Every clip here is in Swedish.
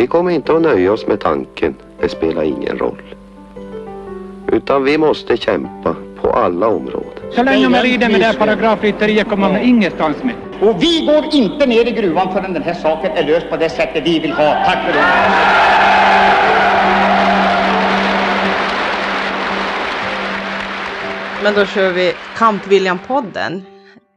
Vi kommer inte att nöja oss med tanken, det spelar ingen roll. Utan vi måste kämpa på alla områden. Så länge man rider med det här paragrafrytteriet kommer man ingenstans med. Och vi går inte ner i gruvan förrän den här saken är löst på det sättet vi vill ha. Tack för det. Men då kör vi Kamp William-podden.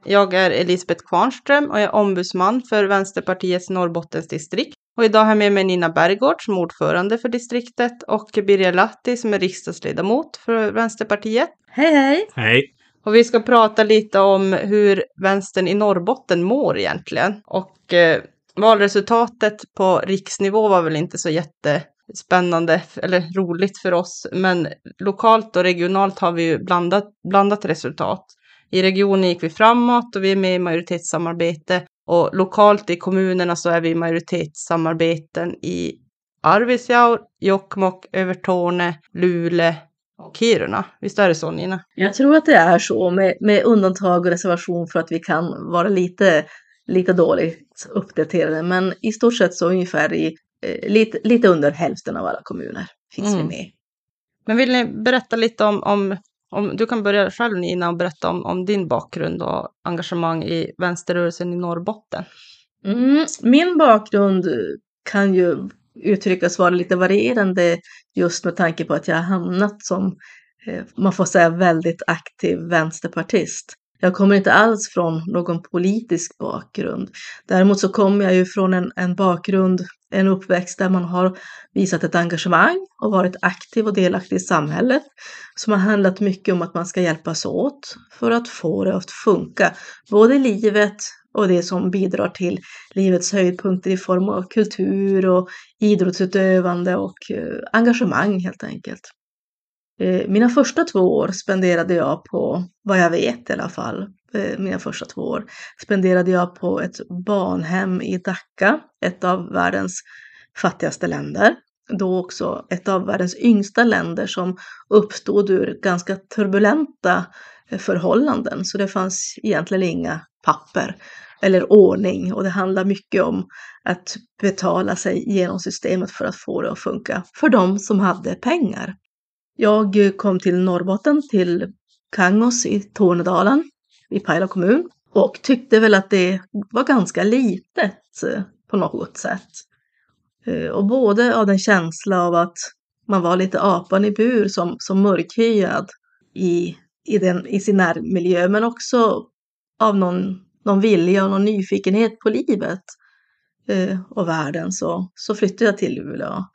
Jag är Elisabeth Kvarnström och jag är ombudsman för Vänsterpartiets Norrbottensdistrikt. Och idag har jag med mig Nina Bergård som ordförande för distriktet och Birger Lahti som är riksdagsledamot för Vänsterpartiet. Hej hej! Hej. Och vi ska prata lite om hur vänstern i Norrbotten mår egentligen. Och eh, valresultatet på riksnivå var väl inte så jättespännande eller roligt för oss. Men lokalt och regionalt har vi ju blandat, blandat resultat. I regionen gick vi framåt och vi är med i majoritetssamarbete. Och lokalt i kommunerna så är vi i majoritetssamarbeten i Arvidsjaur, Jokkmokk, Övertorne, Luleå och Kiruna. Visst är det så Nina? Jag tror att det är så med, med undantag och reservation för att vi kan vara lite, lite dåligt uppdaterade. Men i stort sett så ungefär i eh, lite, lite under hälften av alla kommuner finns Mm. vi med. Men vill ni berätta lite om, om, om du kan börja själv Nina och berätta om, om din bakgrund och engagemang i vänsterrörelsen i Norrbotten. Mm, min bakgrund kan ju uttryckas vara lite varierande just med tanke på att jag har hamnat som, eh, man får säga, väldigt aktiv vänsterpartist. Jag kommer inte alls från någon politisk bakgrund. Däremot så kommer jag ju från en, en bakgrund, en uppväxt där man har visat ett engagemang och varit aktiv och delaktig i samhället. Som har handlat mycket om att man ska hjälpas åt för att få det att funka. Både i livet och det som bidrar till livets höjdpunkter i form av kultur och idrottsutövande och eh, engagemang helt enkelt. Eh, mina första två år spenderade jag på, vad jag vet i alla fall, eh, mina första två år spenderade jag på ett barnhem i Dhaka, ett av världens fattigaste länder. Då också ett av världens yngsta länder som uppstod ur ganska turbulenta eh, förhållanden. Så det fanns egentligen inga papper eller ordning och det handlar mycket om att betala sig genom systemet för att få det att funka för de som hade pengar. Jag eh, kom till Norrbotten, till Kangos i Tornedalen i Pajala kommun och tyckte väl att det var ganska litet eh, på något sätt. Eh, och både av den känsla av att man var lite apan i bur som, som mörkhyad i, i, den, i sin närmiljö, men också av någon, någon vilja och någon nyfikenhet på livet eh, och världen så, så flyttade jag till Luleå.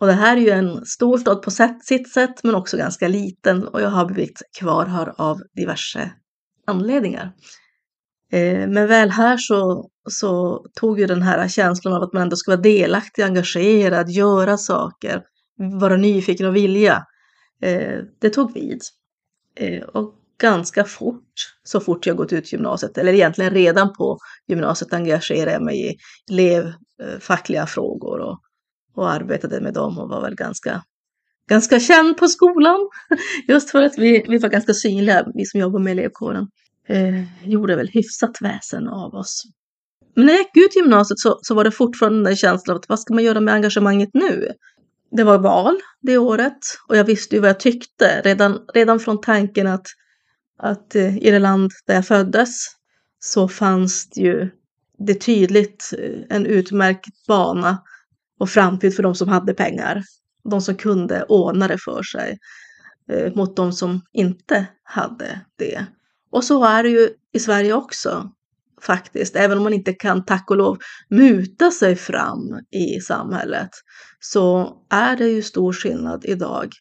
Och det här är ju en stor stad på sitt sätt, men också ganska liten och jag har blivit kvar här av diverse anledningar. Eh, men väl här så, så tog ju den här känslan av att man ändå ska vara delaktig, engagerad, göra saker, vara nyfiken och vilja. Eh, det tog vid. Eh, och ganska fort, så fort jag gått ut gymnasiet, eller egentligen redan på gymnasiet engagerade jag mig i elevfackliga eh, frågor och, och arbetade med dem och var väl ganska, ganska känd på skolan. Just för att vi, vi var ganska synliga, vi som jobbar med elevkåren. Eh, gjorde väl hyfsat väsen av oss. Men när jag gick ut gymnasiet så, så var det fortfarande den känslan av att vad ska man göra med engagemanget nu? Det var val det året och jag visste ju vad jag tyckte redan, redan från tanken att, att eh, i det land där jag föddes så fanns det ju det tydligt eh, en utmärkt bana och framtid för de som hade pengar. De som kunde ordna det för sig eh, mot de som inte hade det. Och så är det ju i Sverige också faktiskt. Även om man inte kan, tack och lov, muta sig fram i samhället så är det ju stor skillnad idag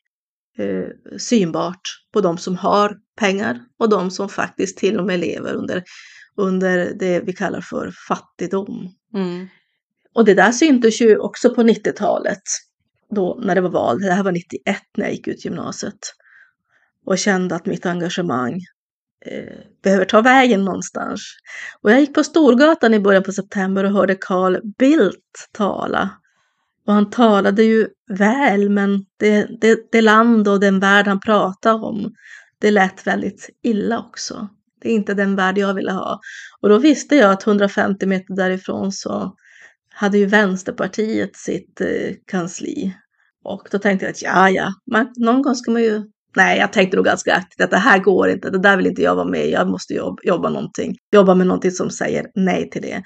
eh, synbart på de som har pengar och de som faktiskt till och med lever under, under det vi kallar för fattigdom. Mm. Och det där syntes ju också på 90-talet, då när det var val. Det här var 91 när jag gick ut gymnasiet. Och kände att mitt engagemang eh, behöver ta vägen någonstans. Och jag gick på Storgatan i början på september och hörde Carl Bildt tala. Och han talade ju väl, men det, det, det land och den värld han pratade om, det lät väldigt illa också. Det är inte den värld jag ville ha. Och då visste jag att 150 meter därifrån så hade ju Vänsterpartiet sitt eh, kansli. Och då tänkte jag att ja, ja, man, någon gång ska man ju... Nej, jag tänkte nog ganska aktivt att det här går inte, det där vill inte jag vara med jag måste jobba, jobba någonting. Jobba med någonting som säger nej till det.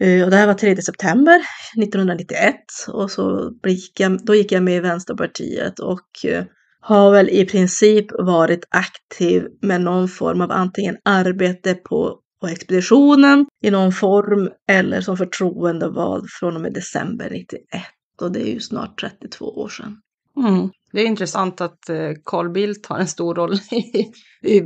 Eh, och det här var 3 september 1991 och så gick jag, då gick jag med i Vänsterpartiet och eh, har väl i princip varit aktiv med någon form av antingen arbete på, på expeditionen i någon form eller som förtroendevald från och med december 91. Och det är ju snart 32 år sedan. Mm. Det är intressant att eh, Carl Bildt har en stor roll i, i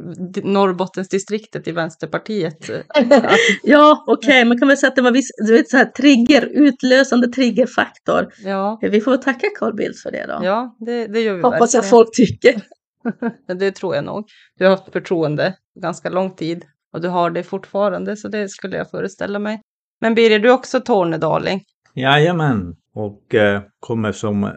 Norrbottensdistriktet i Vänsterpartiet. ja, okej, okay. man kan väl säga att det var viss du vet, så här, trigger, utlösande triggerfaktor. Ja. Vi får tacka Carl Bildt för det då. Ja, det, det gör vi Hoppas verkligen. jag folk tycker. det tror jag nog. Du har haft förtroende ganska lång tid och du har det fortfarande, så det skulle jag föreställa mig. Men Birger, du är också tornedaling. Jajamän, och eh, kommer som eh,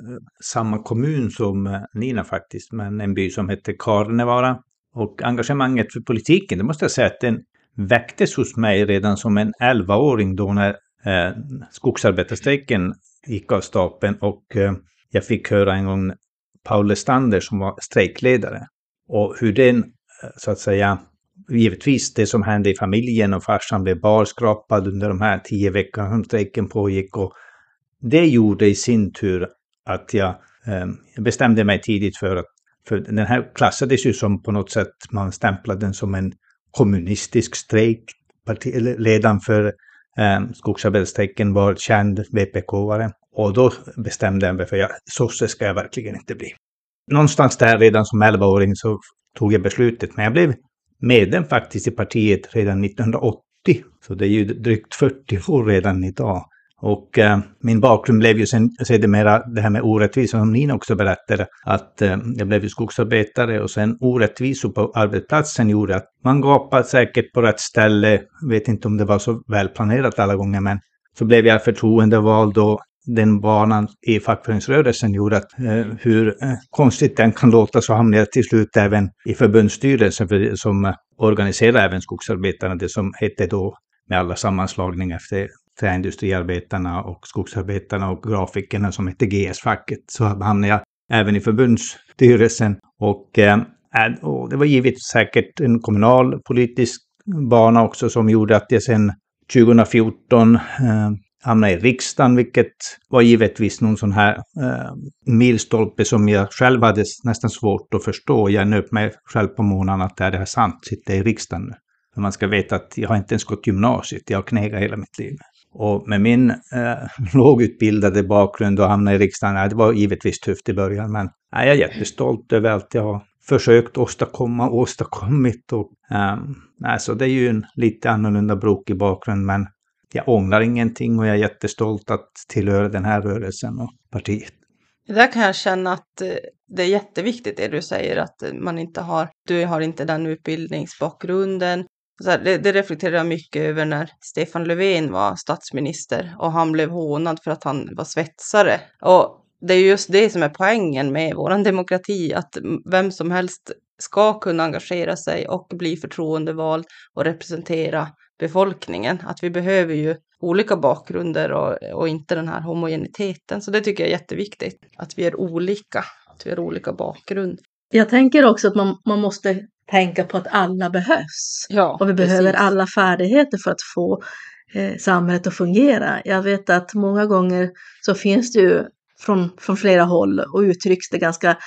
samma kommun som eh, Nina faktiskt, men en by som heter Karnevara. Och engagemanget för politiken, det måste jag säga att den väcktes hos mig redan som en 11-åring då när eh, skogsarbetarstrejken gick av stapeln och eh, jag fick höra en gång Paul Lestander som var strejkledare. Och hur den, eh, så att säga, givetvis det som hände i familjen och farsan blev barskrapad under de här tio veckorna som strejken pågick och det gjorde i sin tur att jag eh, bestämde mig tidigt för att för den här klassades ju som på något sätt, man stämplade den som en kommunistisk strejk. Ledaren för eh, skogsarbetsstrejken var känd VPK-are. Och då bestämde jag mig för att sosse ska jag verkligen inte bli. Någonstans där redan som 11-åring så tog jag beslutet, men jag blev medlem faktiskt i partiet redan 1980. Så det är ju drygt 40 år redan idag. Och eh, min bakgrund blev ju sen, sedermera det här med orättvisor, som Nina också berättade. Att eh, jag blev ju skogsarbetare och sen orättvisor på arbetsplatsen gjorde att man gapade säkert på rätt ställe. Vet inte om det var så välplanerat alla gånger men så blev jag förtroendevald och den banan i fackföreningsrörelsen gjorde att eh, hur eh, konstigt den kan låta så hamnade jag till slut även i förbundsstyrelsen för, som eh, organiserade även skogsarbetarna, det som hette då med alla sammanslagningar efter träindustriarbetarna och skogsarbetarna och grafikerna som hette GS-facket. Så hamnade jag även i förbundsstyrelsen och, eh, eh och det var givet säkert en kommunal politisk bana också som gjorde att jag sen 2014 eh, hamnade i riksdagen, vilket var givetvis någon sån här eh, milstolpe som jag själv hade nästan svårt att förstå. Jag nöp mig själv på månaden att är det här sant, sitter i riksdagen nu. För man ska veta att jag har inte ens gått gymnasiet, jag har knegat hela mitt liv. Och med min eh, lågutbildade bakgrund och hamna i riksdagen, det var givetvis tufft i början, men jag är jättestolt över allt jag har försökt åstadkomma och åstadkommit. Och, um, alltså det är ju en lite annorlunda brokig bakgrund, men jag ångrar ingenting och jag är jättestolt att tillhöra den här rörelsen och partiet. Det där kan jag känna att eh, det är jätteviktigt det du säger att eh, man inte har, du har inte den utbildningsbakgrunden så här, det, det reflekterar jag mycket över när Stefan Löfven var statsminister och han blev hånad för att han var svetsare. Och det är just det som är poängen med vår demokrati, att vem som helst ska kunna engagera sig och bli förtroendevald och representera befolkningen. Att vi behöver ju olika bakgrunder och, och inte den här homogeniteten. Så det tycker jag är jätteviktigt, att vi är olika, att vi har olika bakgrund. Jag tänker också att man, man måste tänka på att alla behövs. Ja, och vi precis. behöver alla färdigheter för att få eh, samhället att fungera. Jag vet att många gånger så finns det ju från, från flera håll och uttrycks det ganska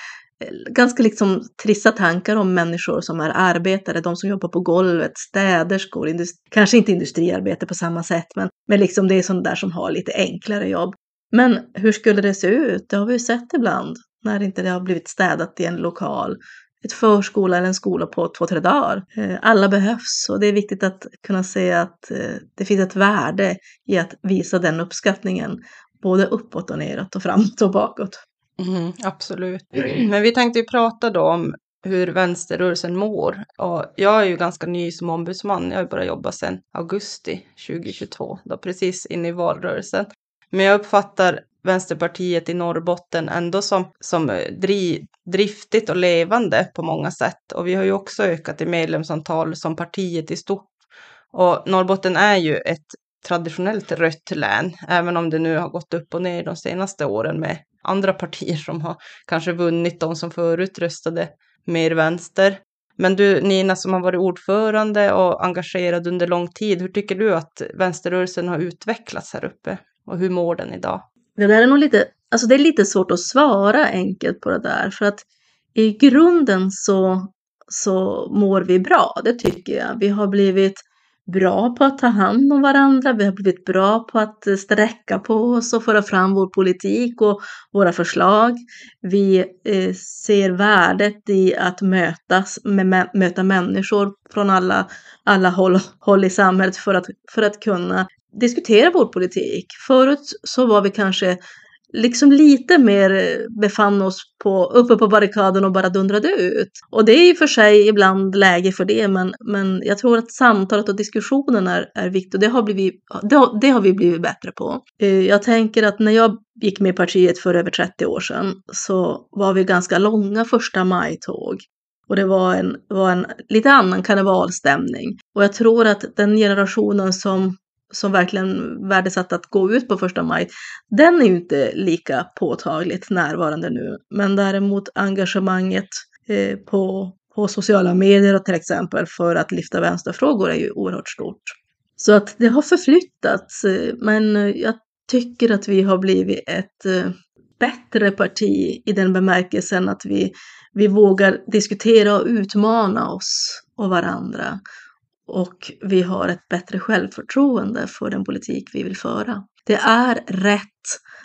ganska liksom trista tankar om människor som är arbetare, de som jobbar på golvet, städerskor, kanske inte industriarbete på samma sätt, men, men liksom det är sådana där som har lite enklare jobb. Men hur skulle det se ut? Det har vi ju sett ibland när inte det har blivit städat i en lokal ett förskola eller en skola på två, tre dagar. Eh, alla behövs och det är viktigt att kunna se att eh, det finns ett värde i att visa den uppskattningen både uppåt och neråt och framåt och bakåt. Mm, absolut. Men vi tänkte ju prata då om hur vänsterrörelsen mår. Och jag är ju ganska ny som ombudsman. Jag har bara jobbat sedan augusti 2022, då precis in i valrörelsen. Men jag uppfattar Vänsterpartiet i Norrbotten ändå som, som eh, dri, driftigt och levande på många sätt. Och vi har ju också ökat i medlemsantal som partiet i stort. Och Norrbotten är ju ett traditionellt rött län, även om det nu har gått upp och ner de senaste åren med andra partier som har kanske vunnit, de som förut röstade mer vänster. Men du Nina som har varit ordförande och engagerad under lång tid, hur tycker du att vänsterrörelsen har utvecklats här uppe? Och hur mår den idag? Det där är nog lite, alltså det är lite svårt att svara enkelt på det där för att i grunden så, så mår vi bra, det tycker jag. Vi har blivit bra på att ta hand om varandra, vi har blivit bra på att eh, sträcka på oss och föra fram vår politik och våra förslag. Vi eh, ser värdet i att mötas, möta människor från alla, alla håll, håll i samhället för att, för att kunna diskutera vår politik. Förut så var vi kanske liksom lite mer eh, befann oss på, uppe på barrikaden och bara dundrade ut. Och det är i och för sig ibland läge för det, men, men jag tror att samtalet och diskussionen är, är viktigt och det har, blivit, det, har, det har vi blivit bättre på. Eh, jag tänker att när jag gick med i partiet för över 30 år sedan så var vi ganska långa första maj-tåg. Och det var en, var en lite annan karnevalstämning. Och jag tror att den generationen som som verkligen värdesatt att gå ut på första maj, den är ju inte lika påtagligt närvarande nu. Men däremot engagemanget eh, på, på sociala medier och till exempel för att lyfta vänsterfrågor är ju oerhört stort. Så att det har förflyttats, eh, men jag tycker att vi har blivit ett eh, bättre parti i den bemärkelsen att vi, vi vågar diskutera och utmana oss och varandra och vi har ett bättre självförtroende för den politik vi vill föra. Det är rätt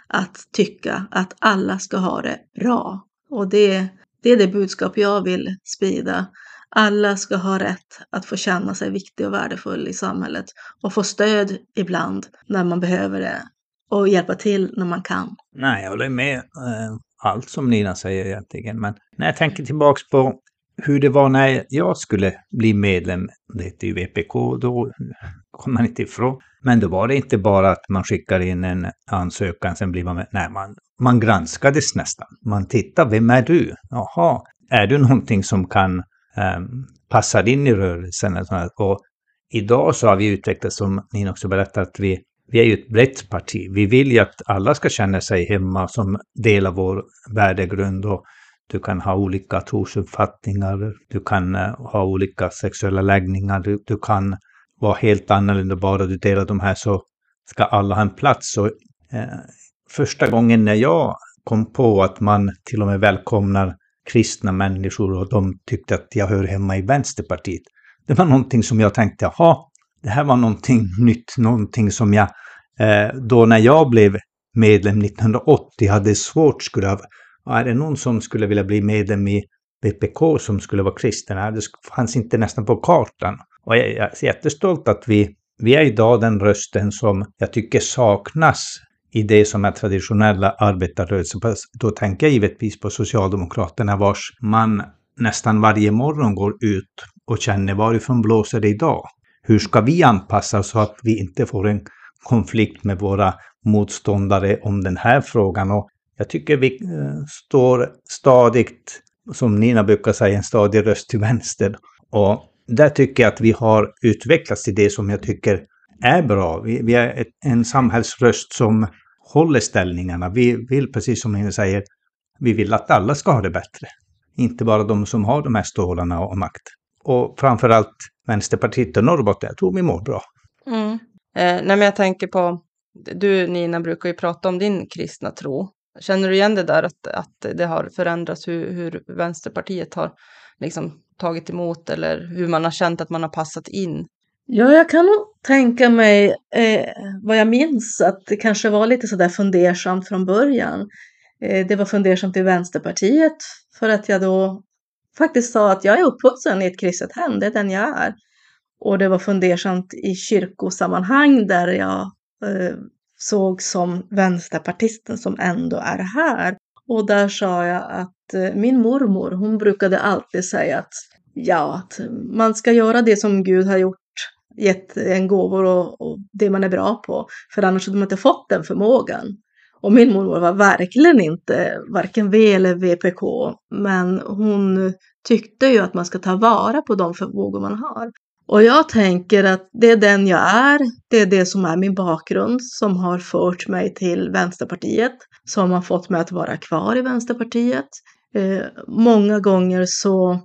att tycka att alla ska ha det bra och det, det är det budskap jag vill sprida. Alla ska ha rätt att få känna sig viktig och värdefull i samhället och få stöd ibland när man behöver det och hjälpa till när man kan. Nej, jag håller med eh, allt som Nina säger egentligen. Men när jag tänker tillbaks på hur det var när jag skulle bli medlem, det hette ju VPK då, kom man inte ifrån. Men då var det inte bara att man skickar in en ansökan, sen blir man med. Nej, man, man granskades nästan. Man tittar, vem är du? Jaha, är du någonting som kan eh, passa in i rörelsen? Och idag så har vi utvecklat, som ni också berättade, att vi, vi är ju ett brett parti. Vi vill ju att alla ska känna sig hemma som del av vår värdegrund. Och du kan ha olika trosuppfattningar, du kan eh, ha olika sexuella läggningar, du, du, kan vara helt annorlunda. Bara du delar de här så ska alla ha en plats. Så, eh, första gången när jag kom på att man till och med välkomnar kristna människor och de tyckte att jag hör hemma i Vänsterpartiet. Det var någonting som jag tänkte, jaha, det här var någonting nytt, någonting som jag eh, då när jag blev medlem 1980 hade svårt skulle ha är det någon som skulle vilja bli medlem i VPK som skulle vara kristen? Det fanns inte nästan på kartan. Och jag är jättestolt att vi, vi är idag den rösten som jag tycker saknas i det som är traditionella arbetarrörelsen. Då tänker jag givetvis på Socialdemokraterna vars man nästan varje morgon går ut och känner varifrån blåser det idag? Hur ska vi anpassa oss så att vi inte får en konflikt med våra motståndare om den här frågan? Och jag tycker vi eh, står stadigt, som Nina brukar säga, en stadig röst till vänster. Och där tycker jag att vi har utvecklats till det som jag tycker är bra. Vi, vi är ett, en samhällsröst som håller ställningarna. Vi vill, precis som Nina säger, vi vill att alla ska ha det bättre. Inte bara de som har de här stålarna och makt. Och framförallt Vänsterpartiet och Norrbotten, jag tror vi mår bra. Mm. Eh, nej, men jag tänker på, du Nina brukar ju prata om din kristna tro. Känner du igen det där att, att det har förändrats hur, hur Vänsterpartiet har liksom tagit emot eller hur man har känt att man har passat in? Ja, jag kan nog tänka mig eh, vad jag minns att det kanske var lite sådär fundersamt från början. Eh, det var fundersamt i Vänsterpartiet för att jag då faktiskt sa att jag är uppvuxen i ett kristet hem, det är den jag är. Och det var fundersamt i kyrkosammanhang där jag eh, såg som vänsterpartisten som ändå är här. Och där sa jag att eh, min mormor, hon brukade alltid säga att ja, att man ska göra det som Gud har gjort, gett en gåvor och, och det man är bra på, för annars hade man inte fått den förmågan. Och min mormor var verkligen inte varken V eller VPK, men hon tyckte ju att man ska ta vara på de förmågor man har. Och jag tänker att det är den jag är, det är det som är min bakgrund som har fört mig till Vänsterpartiet, som har fått mig att vara kvar i Vänsterpartiet. Eh, många gånger så,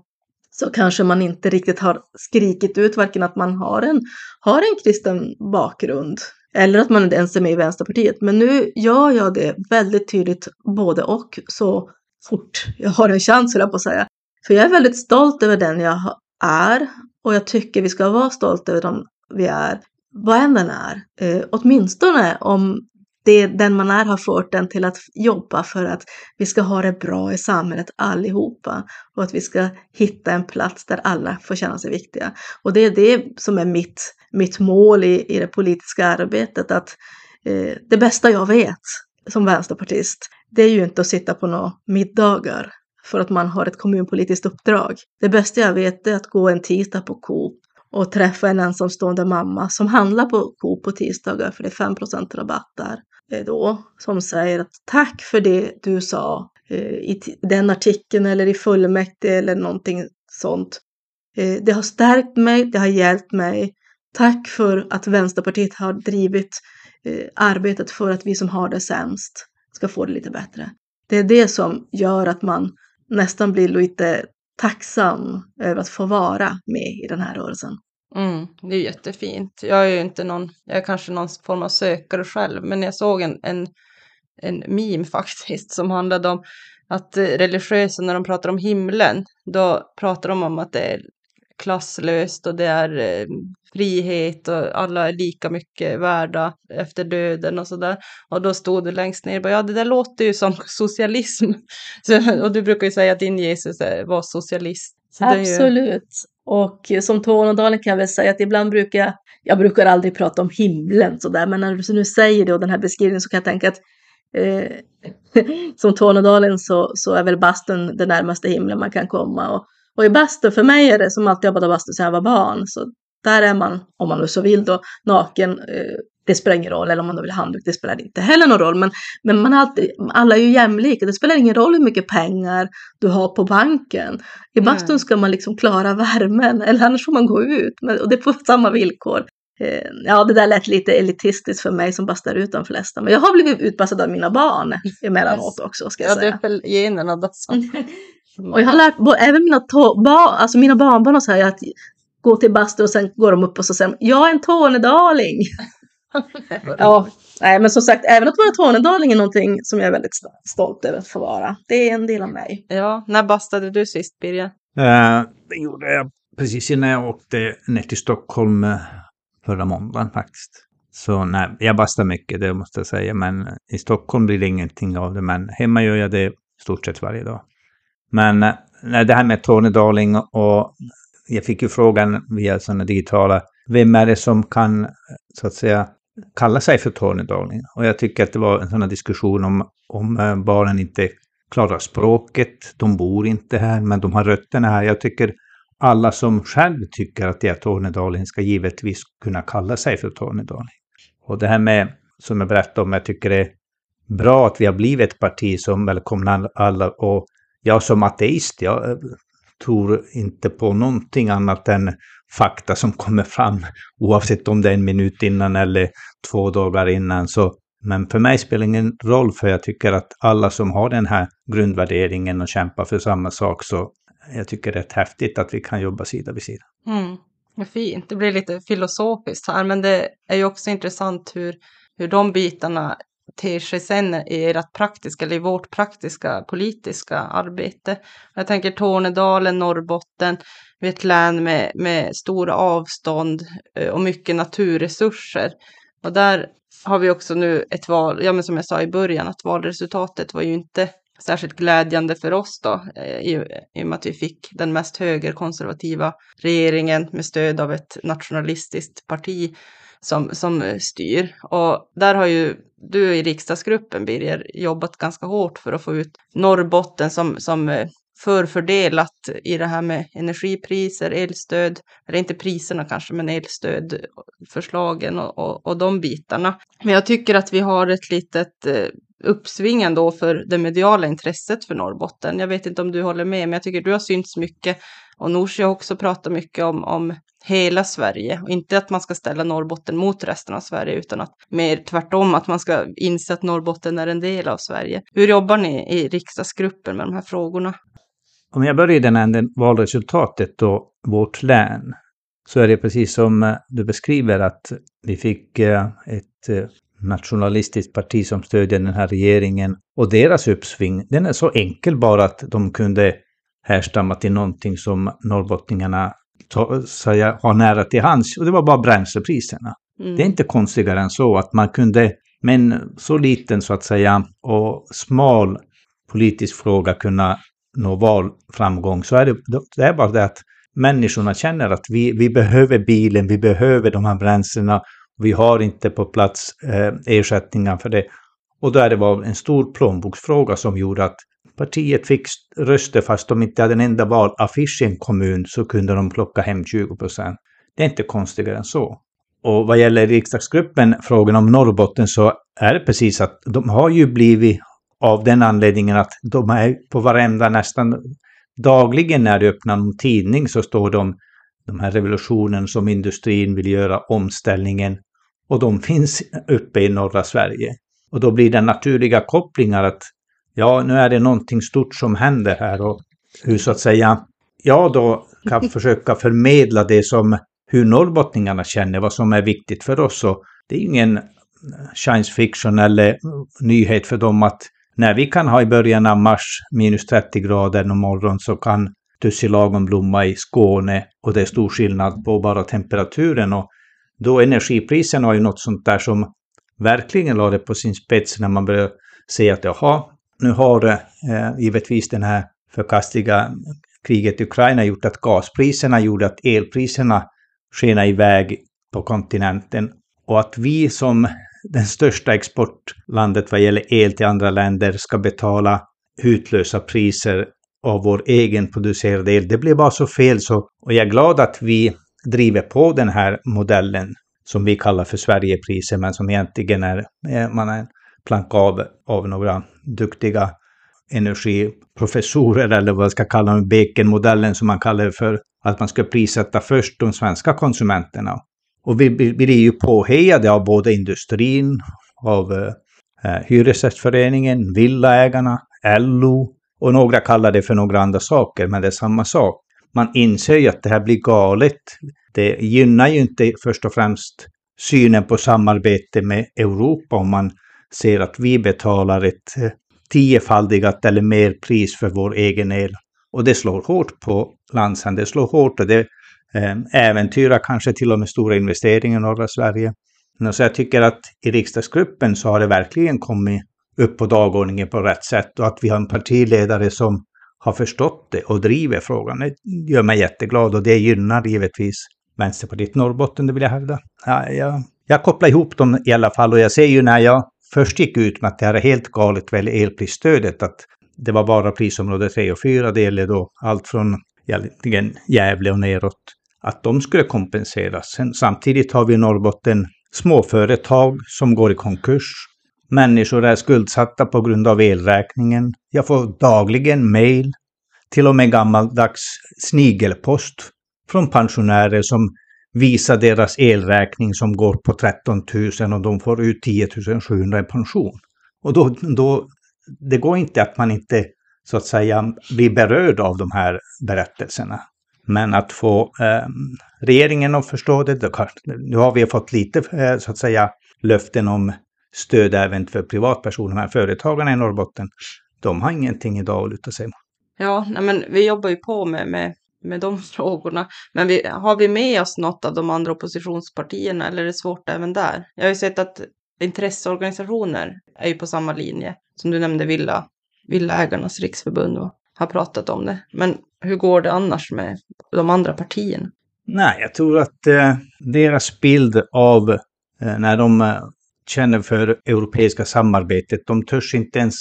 så kanske man inte riktigt har skrikit ut varken att man har en, har en kristen bakgrund eller att man inte ens är med i Vänsterpartiet. Men nu gör jag det väldigt tydligt både och så fort jag har en chans, höll jag på att säga. För jag är väldigt stolt över den jag är och jag tycker vi ska vara stolta över dem vi är, vad än den är. Eh, åtminstone om det den man är har fört den till att jobba för att vi ska ha det bra i samhället allihopa och att vi ska hitta en plats där alla får känna sig viktiga. Och det är det som är mitt, mitt mål i, i det politiska arbetet, att eh, det bästa jag vet som vänsterpartist, det är ju inte att sitta på några middagar för att man har ett kommunpolitiskt uppdrag. Det bästa jag vet är att gå en tisdag på Coop och träffa en ensamstående mamma som handlar på Coop på tisdagar för det är 5 rabatt där då som säger att tack för det du sa eh, i den artikeln eller i fullmäktige eller någonting sånt. Eh, det har stärkt mig, det har hjälpt mig. Tack för att Vänsterpartiet har drivit eh, arbetet för att vi som har det sämst ska få det lite bättre. Det är det som gör att man nästan blir lite tacksam över att få vara med i den här rörelsen. Mm, det är jättefint. Jag är ju inte någon, jag är kanske någon form av sökare själv, men jag såg en, en, en meme faktiskt som handlade om att eh, religiösa när de pratar om himlen, då pratar de om att det är klasslöst och det är eh, frihet och alla är lika mycket värda efter döden och sådär. Och då stod det längst ner, ja det där låter ju som socialism. Så, och du brukar ju säga att din Jesus var socialist. Absolut. Och som Tornedalen kan jag väl säga att ibland brukar jag, jag brukar aldrig prata om himlen sådär, men när du nu säger det och den här beskrivningen så kan jag tänka att eh, som Tornedalen så, så är väl bastun det närmaste himlen man kan komma. Och, och i bastun, för mig är det som alltid jobbat i bastu sedan jag var barn, så där är man, om man nu så vill då, naken eh, det spelar ingen roll, eller om man då vill ha handduk, det spelar inte heller någon roll. Men, men man alltid, alla är ju jämlika, det spelar ingen roll hur mycket pengar du har på banken. I bastun ska man liksom klara värmen, eller annars får man gå ut, men, och det är på samma villkor. Eh, ja, det där lät lite elitistiskt för mig som bastar ut de flesta, men jag har blivit utbastad av mina barn emellanåt också, ska jag ja, säga. Ja, det är väl generna då. Och jag har lärt, även mina, to, ba, alltså mina barnbarn och så här, att gå till bastu och sen går de upp och så säger jag är en tornedaling. ja, nej, men som sagt, även att vara tornedaling är någonting som jag är väldigt stolt över att få vara. Det är en del av mig. Ja, när bastade du sist, Birger? Uh, det gjorde jag precis innan jag åkte ner till Stockholm uh, förra måndagen faktiskt. Så nej, jag bastar mycket, det måste jag säga. Men i Stockholm blir det ingenting av det. Men hemma gör jag det i stort sett varje dag. Men eh, det här med tornedaling och jag fick ju frågan via sådana digitala, vem är det som kan så att säga kalla sig för tornedaling? Och jag tycker att det var en sån här diskussion om, om eh, barnen inte klarar språket, de bor inte här, men de har rötterna här. Jag tycker alla som själv tycker att det är tornedaling ska givetvis kunna kalla sig för tornedaling. Och det här med, som jag berättade om, jag tycker det är bra att vi har blivit ett parti som välkomnar alla. Och jag som ateist, jag eh, tror inte på någonting annat än fakta som kommer fram, oavsett om det är en minut innan eller två dagar innan. Så, men för mig spelar det ingen roll, för jag tycker att alla som har den här grundvärderingen och kämpar för samma sak, så jag tycker det är häftigt att vi kan jobba sida vid sida. Mm. Vad fint, det blir lite filosofiskt här, men det är ju också intressant hur, hur de bitarna ter sig sen i ert praktiska, eller i vårt praktiska politiska arbete. Jag tänker Tornedalen, Norrbotten, vi är ett län med, med stora avstånd eh, och mycket naturresurser. Och där har vi också nu ett val, ja men som jag sa i början, att valresultatet var ju inte särskilt glädjande för oss då, eh, i, i och med att vi fick den mest högerkonservativa regeringen med stöd av ett nationalistiskt parti som, som eh, styr. Och där har ju du i riksdagsgruppen, Birger, jobbat ganska hårt för att få ut Norrbotten som, som eh, förfördelat i det här med energipriser, elstöd, eller inte priserna kanske, men elstödförslagen och, och, och de bitarna. Men jag tycker att vi har ett litet eh, uppsving ändå för det mediala intresset för Norrbotten. Jag vet inte om du håller med, men jag tycker du har synts mycket och Nooshi har också pratat mycket om, om hela Sverige och inte att man ska ställa Norrbotten mot resten av Sverige utan att mer tvärtom att man ska inse att Norrbotten är en del av Sverige. Hur jobbar ni i riksdagsgruppen med de här frågorna? Om jag börjar i den änden, valresultatet och vårt län, så är det precis som eh, du beskriver att vi fick eh, ett eh, nationalistiskt parti som stödjer den här regeringen och deras uppsving, den är så enkel bara att de kunde härstamma till någonting som norrbottningarna säga, har nära till hands och det var bara bränslepriserna. Mm. Det är inte konstigare än så att man kunde med en så liten så att säga och smal politisk fråga kunna nå valframgång så är det, det är bara det att människorna känner att vi, vi behöver bilen, vi behöver de här bränslena. Vi har inte på plats eh, ersättningar för det. Och då är det var en stor plånboksfråga som gjorde att partiet fick röster fast de inte hade en enda valaffisch i en kommun så kunde de plocka hem 20 procent. Det är inte konstigare än så. Och vad gäller riksdagsgruppen, frågan om Norrbotten, så är det precis att de har ju blivit av den anledningen att de är på varenda nästan dagligen när du öppnar en tidning så står de de här revolutionen som industrin vill göra, omställningen, och de finns uppe i norra Sverige. Och då blir det naturliga kopplingar att ja, nu är det någonting stort som händer här och hur så att säga jag då kan försöka förmedla det som hur norrbottningarna känner, vad som är viktigt för oss. Och det är ingen science fiction eller nyhet för dem att när vi kan ha i början av mars minus 30 grader om morgonen så kan tussilagon blomma i Skåne och det är stor skillnad på bara temperaturen. Och då energipriserna var ju något sånt där som verkligen lade på sin spets när man började se att jaha, nu har eh, givetvis den här förkastliga kriget i Ukraina gjort att gaspriserna gjorde att elpriserna skenade iväg på kontinenten och att vi som den största exportlandet vad gäller el till andra länder ska betala hutlösa priser av vår egen producerade el. Det blir bara så fel så, och jag är glad att vi driver på den här modellen som vi kallar för Sverigepriser, men som egentligen är, eh, man är planka av, av några duktiga energiprofessorer eller vad jag ska kalla dem, Bekenmodellen som man kallar det för, att man ska prissätta först de svenska konsumenterna. Och vi blir ju påhejade av både industrin, av eh, Hyresgästföreningen, Villaägarna, LO och några kallar det för några andra saker, men det är samma sak. Man inser ju att det här blir galet. Det gynnar ju inte först och främst synen på samarbete med Europa om man ser att vi betalar ett eh, tiofaldigat eller mer pris för vår egen el. Och det slår hårt på landshandeln, det slår hårt och det eh, äventyrar kanske till och med stora investeringar i norra Sverige. Så jag tycker att i riksdagsgruppen så har det verkligen kommit upp på dagordningen på rätt sätt och att vi har en partiledare som har förstått det och driver frågan. Det gör mig jätteglad och det gynnar givetvis Vänsterpartiet Norrbotten, det vill jag hävda. Ja, jag, jag kopplar ihop dem i alla fall och jag ser ju när jag först gick ut med att det här är helt galet vad elprisstödet, att det var bara prisområde 3 och 4, det gäller då allt från egentligen Gävle och neråt, att de skulle kompenseras. Sen, samtidigt har vi i Norrbotten småföretag som går i konkurs. Människor är skuldsatta på grund av elräkningen. Jag får dagligen mejl, till och med gammaldags snigelpost från pensionärer som visa deras elräkning som går på 13 000 och de får ut 10 700 i pension. Och då, då, det går inte att man inte så att säga blir berörd av de här berättelserna. Men att få eh, regeringen att förstå det, då, nu har vi fått lite eh, så att säga löften om stöd även för privatpersoner, men företagarna i Norrbotten, de har ingenting idag att luta sig mot. Ja, men vi jobbar ju på med, med med de frågorna. Men vi, har vi med oss något av de andra oppositionspartierna eller är det svårt även där? Jag har ju sett att intresseorganisationer är ju på samma linje. Som du nämnde, Villa, Villaägarnas riksförbund och har pratat om det. Men hur går det annars med de andra partierna? Nej, jag tror att eh, deras bild av eh, när de eh, känner för europeiska samarbetet, de törs inte ens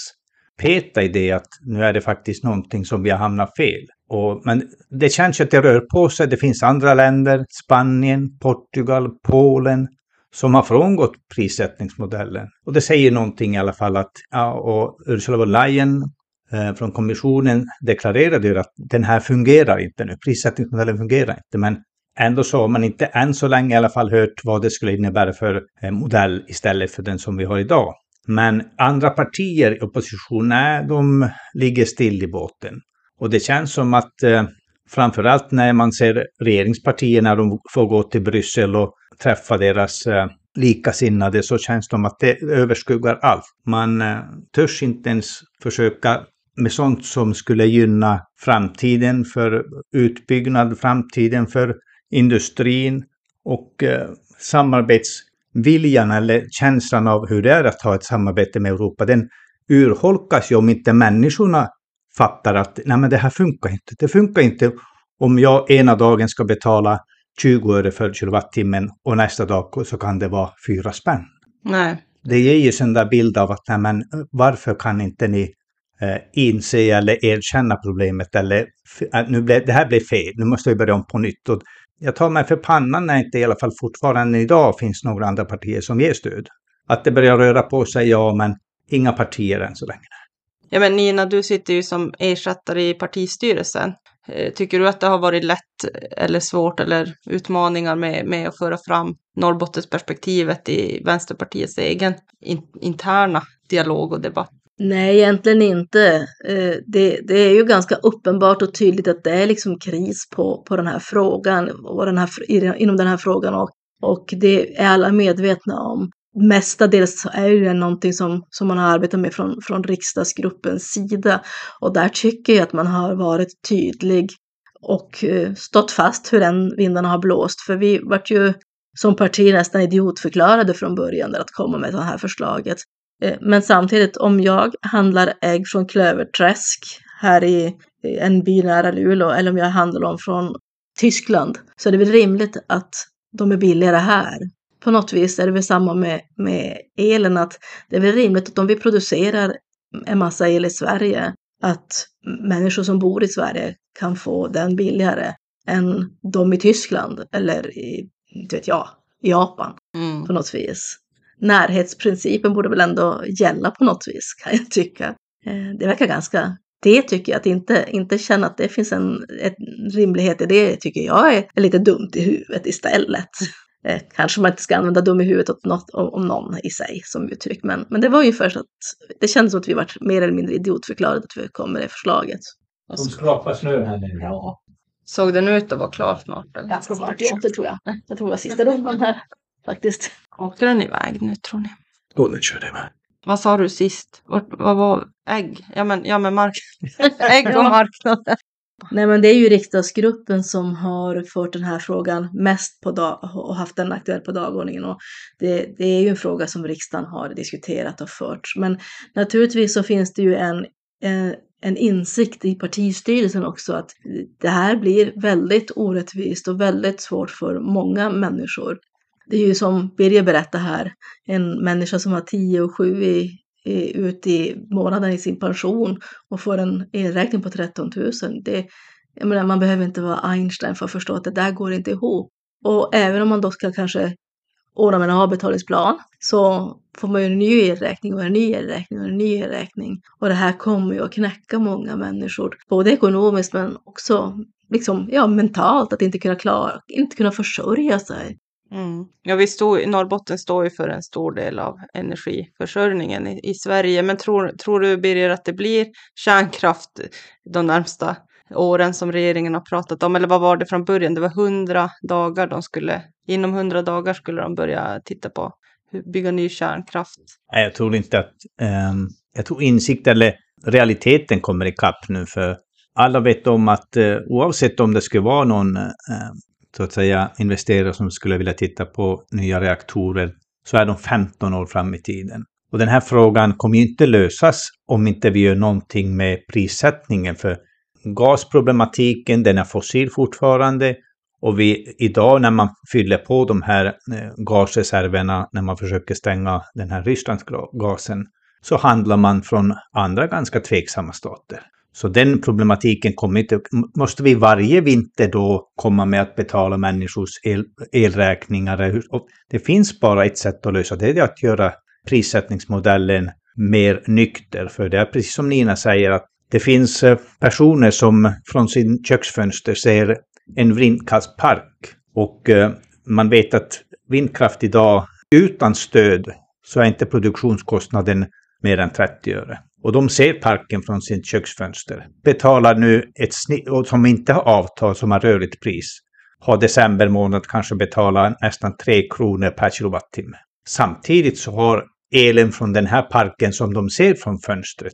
peta i det att nu är det faktiskt någonting som vi har hamnat fel. Och, men det känns ju att det rör på sig. Det finns andra länder, Spanien, Portugal, Polen, som har frångått prissättningsmodellen. Och det säger någonting i alla fall att, ja, och Ursula von Leyen eh, från kommissionen deklarerade ju att den här fungerar inte nu, prissättningsmodellen fungerar inte. Men ändå så har man inte än så länge i alla fall hört vad det skulle innebära för eh, modell istället för den som vi har idag. Men andra partier i opposition, nej, de ligger still i båten. Och det känns som att eh, framförallt när man ser regeringspartierna, de får gå till Bryssel och träffa deras eh, likasinnade så känns det som att det överskuggar allt. Man eh, törs inte ens försöka med sånt som skulle gynna framtiden för utbyggnad, framtiden för industrin och eh, samarbetsviljan eller känslan av hur det är att ha ett samarbete med Europa, den urholkas ju om inte människorna fattar att nej men det här funkar inte. Det funkar inte om jag ena dagen ska betala 20 öre för kilowattimmen och nästa dag så kan det vara fyra spänn. Nej. Det ger ju en där bild av att nej men, varför kan inte ni eh, inse eller erkänna problemet eller att nu blev, det här blev fel, nu måste vi börja om på nytt. Och jag tar mig för pannan när inte i alla fall fortfarande idag finns några andra partier som ger stöd. Att det börjar röra på sig, ja, men inga partier än så länge. Ja, men Nina, du sitter ju som ersättare i partistyrelsen. Eh, tycker du att det har varit lätt eller svårt eller utmaningar med, med att föra fram Norrbottensperspektivet i Vänsterpartiets egen in, interna dialog och debatt? Nej, egentligen inte. Eh, det, det, är ju ganska uppenbart och tydligt att det är liksom kris på, på den här frågan, och den här, inom den här frågan och, och det är alla medvetna om. Mestadels är det någonting som, som man har arbetat med från, från riksdagsgruppens sida och där tycker jag att man har varit tydlig och eh, stått fast hur den vindarna har blåst. För vi vart ju som parti nästan idiotförklarade från början att komma med det här förslaget. Eh, men samtidigt, om jag handlar ägg från Klöverträsk här i en by nära Luleå eller om jag handlar dem från Tyskland så är det väl rimligt att de är billigare här. På något vis är det väl samma med, med elen, att det är väl rimligt att om vi producerar en massa el i Sverige, att människor som bor i Sverige kan få den billigare än de i Tyskland eller i, inte vet jag, Japan mm. på något vis närhetsprincipen borde väl ändå gälla på något vis kan jag tycka. Eh, det verkar ganska, det tycker jag att inte, inte känna att det finns en, en rimlighet i det tycker jag är, är lite dumt i huvudet istället. Eh, kanske man inte ska använda dum i huvudet åt något, om, om någon i sig som uttryck, men, men det var ju först att det kändes som att vi var mer eller mindre idiotförklarade att vi kom med det förslaget. De skrapar snö här nu. Ja. Såg den ut att vara klar snart? Eller? Ganska snart, ja, det tror jag. Jag tror det var sista rundan här faktiskt. Åkte den iväg nu tror ni? Jo, den körde iväg. Vad sa du sist? Vad, vad var ägg? Ja men, ja, men mark ägg och marknaden. Nej men det är ju riksdagsgruppen som har fört den här frågan mest på dag och haft den aktuell på dagordningen. Och det, det, är ju en fråga som riksdagen har diskuterat och fört. Men naturligtvis så finns det ju en, en, en insikt i partistyrelsen också att det här blir väldigt orättvist och väldigt svårt för många människor. Det är ju som Birger berättade här, en människa som har 10 och 7 i, i, ut i månaden i sin pension och får en elräkning på 13 000. Det, jag menar, man behöver inte vara Einstein för att förstå att det där går inte ihop. Och även om man då ska kanske ordna med en avbetalningsplan så får man ju en ny elräkning och en ny elräkning och en ny elräkning. Och det här kommer ju att knäcka många människor, både ekonomiskt men också liksom, ja, mentalt, att inte kunna klara, inte kunna försörja sig. Mm. Ja, vi stod, Norrbotten står ju för en stor del av energiförsörjningen i, i Sverige. Men tror, tror du, Birger, att det blir kärnkraft de närmsta åren som regeringen har pratat om? Eller vad var det från början? Det var hundra dagar de skulle, inom hundra dagar skulle de börja titta på hur bygga ny kärnkraft. Nej, jag tror inte att, um, jag tror insikt eller realiteten kommer ikapp nu för alla vet om att uh, oavsett om det skulle vara någon uh, så att säga investerare som skulle vilja titta på nya reaktorer så är de 15 år fram i tiden. Och den här frågan kommer ju inte lösas om inte vi gör någonting med prissättningen för gasproblematiken, den är fossil fortfarande och vi idag när man fyller på de här eh, gasreserverna när man försöker stänga den här Rysslandsgasen så handlar man från andra ganska tveksamma stater. Så den problematiken kommer inte... Måste vi varje vinter då komma med att betala människors el, elräkningar? Det finns bara ett sätt att lösa det, det är att göra prissättningsmodellen mer nykter. För det är precis som Nina säger att Det finns eh, personer som från sin köksfönster ser en vindkraftspark och eh, man vet att vindkraft idag utan stöd så är inte produktionskostnaden mer än 30 öre. Och de ser parken från sitt köksfönster. Betalar nu ett snitt, och som inte har avtal, som har rörligt pris, har december månad kanske betalat nästan 3 kronor per kilowattimme. Samtidigt så har elen från den här parken som de ser från fönstret,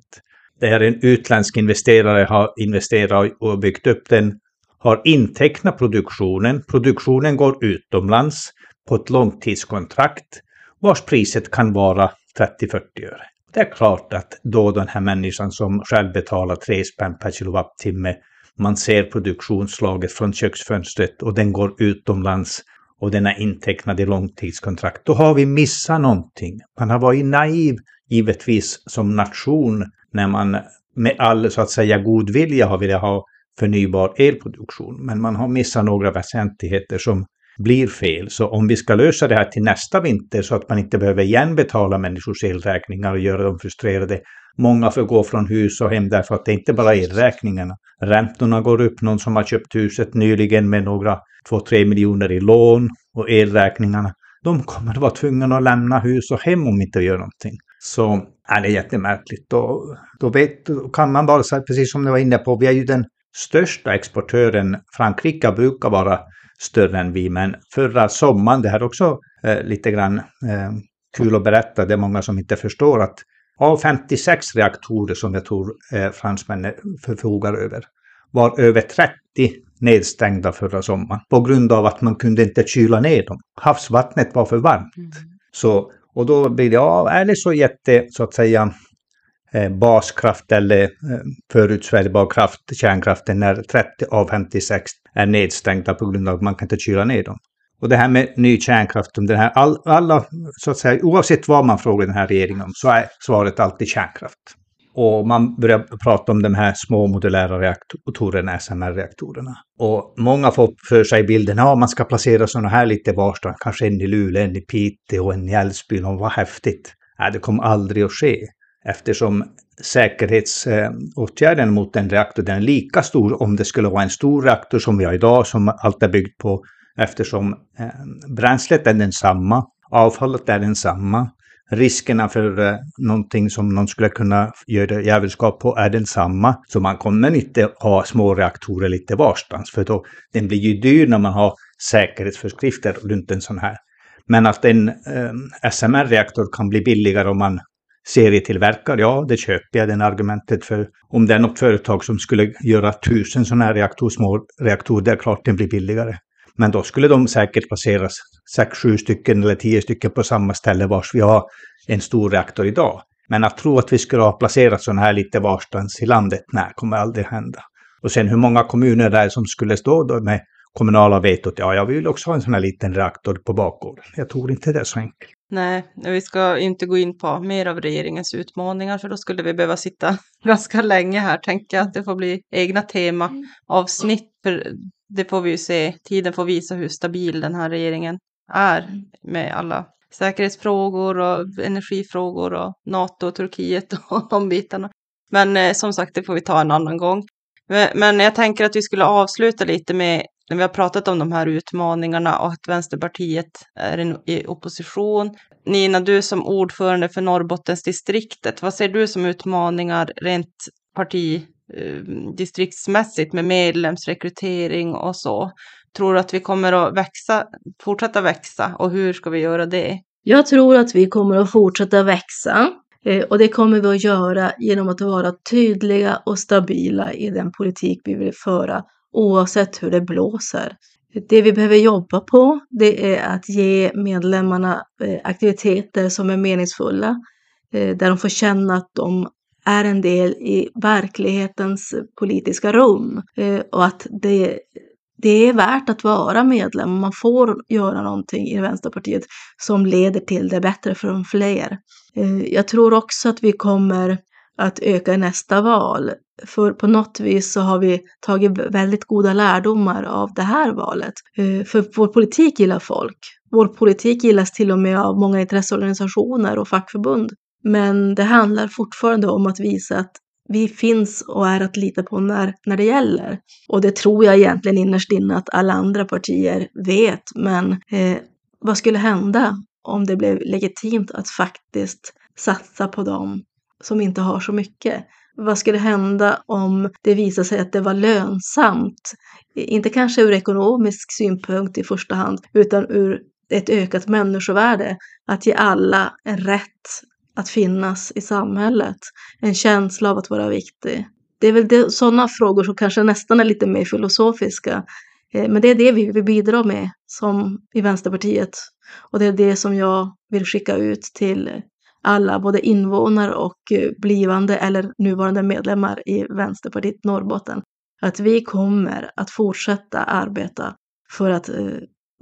där en utländsk investerare har investerat och byggt upp den, har intecknat produktionen. Produktionen går utomlands på ett långtidskontrakt vars priset kan vara 30-40 öre. Det är klart att då den här människan som själv betalar 3 spänn per kilowattimme, man ser produktionsslaget från köksfönstret och den går utomlands och den är intecknad i långtidskontrakt, då har vi missat någonting. Man har varit naiv, givetvis, som nation när man med all så att säga god vilja har velat ha förnybar elproduktion. Men man har missat några väsentligheter som blir fel. Så om vi ska lösa det här till nästa vinter så att man inte behöver igen betala människors elräkningar och göra dem frustrerade. Många får gå från hus och hem därför att det inte bara är elräkningarna. Räntorna går upp, någon som har köpt huset nyligen med några 2-3 miljoner i lån och elräkningarna. De kommer att vara tvungna att lämna hus och hem om inte gör någonting. Så är det jättemärkligt. Då, då, vet, då kan man bara säga, precis som du var inne på, vi är ju den största exportören. Frankrike brukar vara större än vi. Men förra sommaren, det här är också eh, lite grann eh, kul att berätta, det är många som inte förstår att av 56 reaktorer som jag tror eh, fransmännen förfogar över var över 30 nedstängda förra sommaren på grund av att man kunde inte kyla ner dem. Havsvattnet var för varmt. Mm. Så, och då blir det, ja, är det så jätte, så att säga, Eh, baskraft eller eh, förutsägbar kraft, kärnkraften, när 30 av 56 är nedstängda på grund av att man kan inte kyla ner dem. Och det här med ny kärnkraft, den här, all, alla, så att säga, oavsett vad man frågar den här regeringen om, så är svaret alltid kärnkraft. Och man börjar prata om de här små modulära reaktorerna, SMR-reaktorerna. Och många får för sig bilden, ja man ska placera sådana här lite varstans, kanske en i Luleå, en i Piteå, en i Älvsbyn, och vad häftigt. Nej, det kommer aldrig att ske eftersom säkerhetsåtgärden mot en reaktor den är lika stor om det skulle vara en stor reaktor som vi har idag som allt är byggt på eftersom eh, bränslet är densamma, avfallet är densamma, riskerna för eh, någonting som någon skulle kunna göra djävulskap på är densamma. Så man kommer inte ha små reaktorer lite varstans för då den blir ju dyr när man har säkerhetsföreskrifter runt en sån här. Men att en eh, SMR-reaktor kan bli billigare om man serietillverkare, ja det köper jag den argumentet för. Om det är något företag som skulle göra tusen sådana här reaktor, små reaktorer, det är klart den blir billigare. Men då skulle de säkert placeras sex, sju stycken eller tio stycken på samma ställe vars vi har en stor reaktor idag. Men att tro att vi skulle ha placerat sådana här lite varstans i landet, nej, kommer aldrig hända. Och sen hur många kommuner där som skulle stå då med kommunala vetot, ja, jag vill också ha en sån här liten reaktor på bakgården. Jag tror inte det är så enkelt. Nej, vi ska inte gå in på mer av regeringens utmaningar för då skulle vi behöva sitta ganska länge här, tänker jag. Att det får bli egna temaavsnitt, för det får vi ju se. Tiden får visa hur stabil den här regeringen är med alla säkerhetsfrågor och energifrågor och NATO och Turkiet och de bitarna. Men eh, som sagt, det får vi ta en annan gång. Men jag tänker att vi skulle avsluta lite med när vi har pratat om de här utmaningarna och att Vänsterpartiet är i opposition. Nina, du som ordförande för Norrbottensdistriktet, vad ser du som utmaningar rent partidistriktsmässigt eh, med medlemsrekrytering och så? Tror du att vi kommer att växa, fortsätta växa och hur ska vi göra det? Jag tror att vi kommer att fortsätta växa eh, och det kommer vi att göra genom att vara tydliga och stabila i den politik vi vill föra oavsett hur det blåser. Det vi behöver jobba på, det är att ge medlemmarna eh, aktiviteter som är meningsfulla, eh, där de får känna att de är en del i verklighetens politiska rum eh, och att det, det är värt att vara medlem. Man får göra någonting i Vänsterpartiet som leder till det bättre för de fler. Jag tror också att vi kommer att öka i nästa val. För på något vis så har vi tagit väldigt goda lärdomar av det här valet. Eh, för vår politik gillar folk. Vår politik gillas till och med av många intresseorganisationer och fackförbund. Men det handlar fortfarande om att visa att vi finns och är att lita på när, när det gäller. Och det tror jag egentligen innerst inne att alla andra partier vet. Men eh, vad skulle hända om det blev legitimt att faktiskt satsa på dem som inte har så mycket? Vad skulle hända om det visade sig att det var lönsamt? Inte kanske ur ekonomisk synpunkt i första hand, utan ur ett ökat människovärde. Att ge alla en rätt att finnas i samhället. En känsla av att vara viktig. Det är väl det, sådana frågor som kanske nästan är lite mer filosofiska. Eh, men det är det vi vill bidra med som i Vänsterpartiet. Och det är det som jag vill skicka ut till alla, både invånare och eh, blivande eller nuvarande medlemmar i Vänsterpartiet Norrbotten. Att vi kommer att fortsätta arbeta för att eh,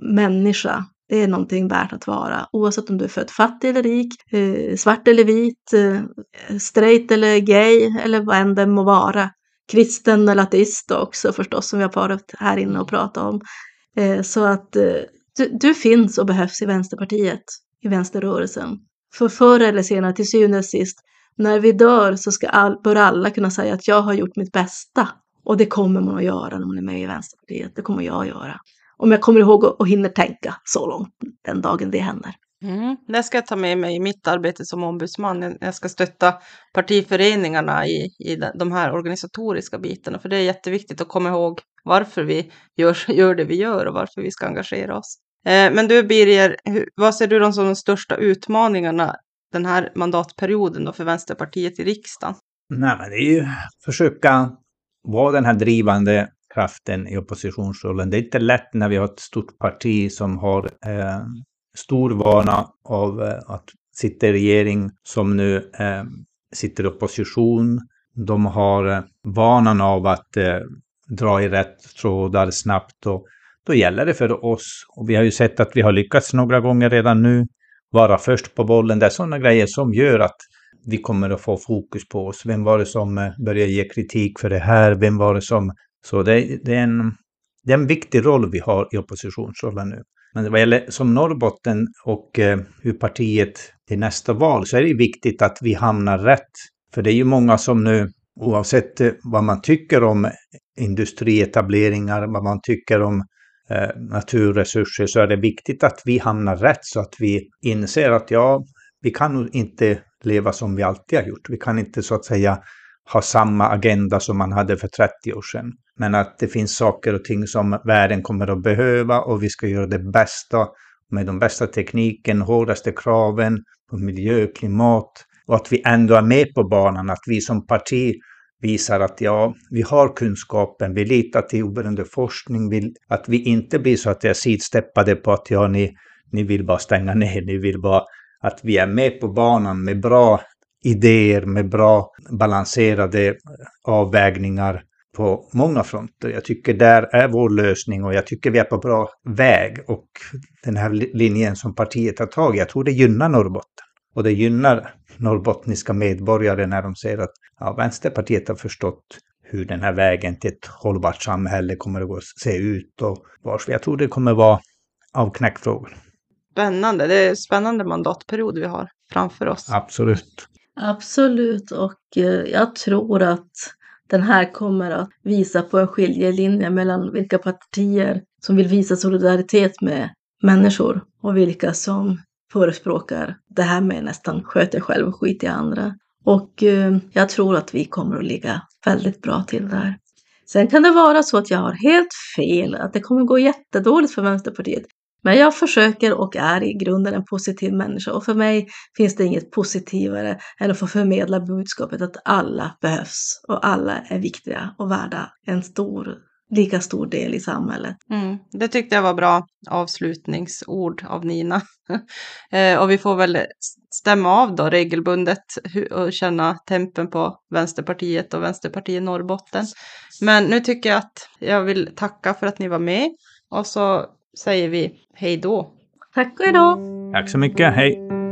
människa det är någonting värt att vara, oavsett om du är född fattig eller rik, eh, svart eller vit, eh, straight eller gay eller vad än det må vara. Kristen eller ateist också förstås, som vi har varit här inne och pratat om. Eh, så att eh, du, du finns och behövs i Vänsterpartiet, i vänsterrörelsen. För förr eller senare, till syvende och sist, när vi dör så ska all, bör alla kunna säga att jag har gjort mitt bästa. Och det kommer man att göra när man är med i Vänsterpartiet. Det kommer jag att göra. Om jag kommer ihåg och, och hinner tänka så långt den dagen det händer. Mm, det ska jag ta med mig i mitt arbete som ombudsman. Jag ska stötta partiföreningarna i, i de här organisatoriska bitarna. För det är jätteviktigt att komma ihåg varför vi gör, gör det vi gör och varför vi ska engagera oss. Eh, men du Birger, vad ser du som de största utmaningarna den här mandatperioden då för Vänsterpartiet i riksdagen? Nej, men det är ju försöka vara den här drivande kraften i oppositionsrollen. Det är inte lätt när vi har ett stort parti som har eh, stor vana av eh, att sitta i regering, som nu eh, sitter i opposition. De har eh, vanan av att eh, dra i rätt trådar snabbt och då gäller det för oss, och vi har ju sett att vi har lyckats några gånger redan nu, vara först på bollen. Det är sådana grejer som gör att vi kommer att få fokus på oss. Vem var det som eh, började ge kritik för det här? Vem var det som så det, det, är en, det är en viktig roll vi har i oppositionsrollen nu. Men vad gäller som Norrbotten och eh, hur partiet till nästa val så är det viktigt att vi hamnar rätt. För det är ju många som nu, oavsett eh, vad man tycker om industrietableringar, vad man tycker om Eh, naturresurser, så är det viktigt att vi hamnar rätt så att vi inser att ja, vi kan nog inte leva som vi alltid har gjort. Vi kan inte så att säga ha samma agenda som man hade för 30 år sedan. Men att det finns saker och ting som världen kommer att behöva och vi ska göra det bästa med de bästa tekniken, hårdaste kraven på miljö, klimat och att vi ändå är med på banan, att vi som parti visar att ja, vi har kunskapen, vi litar till oberoende forskning, vi, att vi inte blir så att jag sidsteppade på att ja, ni, ni vill bara stänga ner, ni vill bara att vi är med på banan med bra idéer, med bra balanserade avvägningar på många fronter. Jag tycker där är vår lösning och jag tycker vi är på bra väg. Och den här linjen som partiet har tagit, jag tror det gynnar Norrbotten. Och det gynnar norrbottniska medborgare när de ser att ja, Vänsterpartiet har förstått hur den här vägen till ett hållbart samhälle kommer att se ut och varför. Jag tror det kommer vara av knäckfrågor. Spännande. Det är en spännande mandatperiod vi har framför oss. Absolut. Absolut, och eh, jag tror att den här kommer att visa på en skiljelinje mellan vilka partier som vill visa solidaritet med människor och vilka som förespråkar det här med nästan sköt dig själv och skit i andra. Och eh, jag tror att vi kommer att ligga väldigt bra till där. Sen kan det vara så att jag har helt fel, att det kommer gå jättedåligt för Vänsterpartiet. Men jag försöker och är i grunden en positiv människa och för mig finns det inget positivare än att få förmedla budskapet att alla behövs och alla är viktiga och värda en stor, lika stor del i samhället. Mm, det tyckte jag var bra avslutningsord av Nina. eh, och vi får väl stämma av då regelbundet och känna tempen på Vänsterpartiet och Vänsterpartiet Norrbotten. Men nu tycker jag att jag vill tacka för att ni var med och så säger vi hej då. Tack och hej då! Tack så mycket, hej!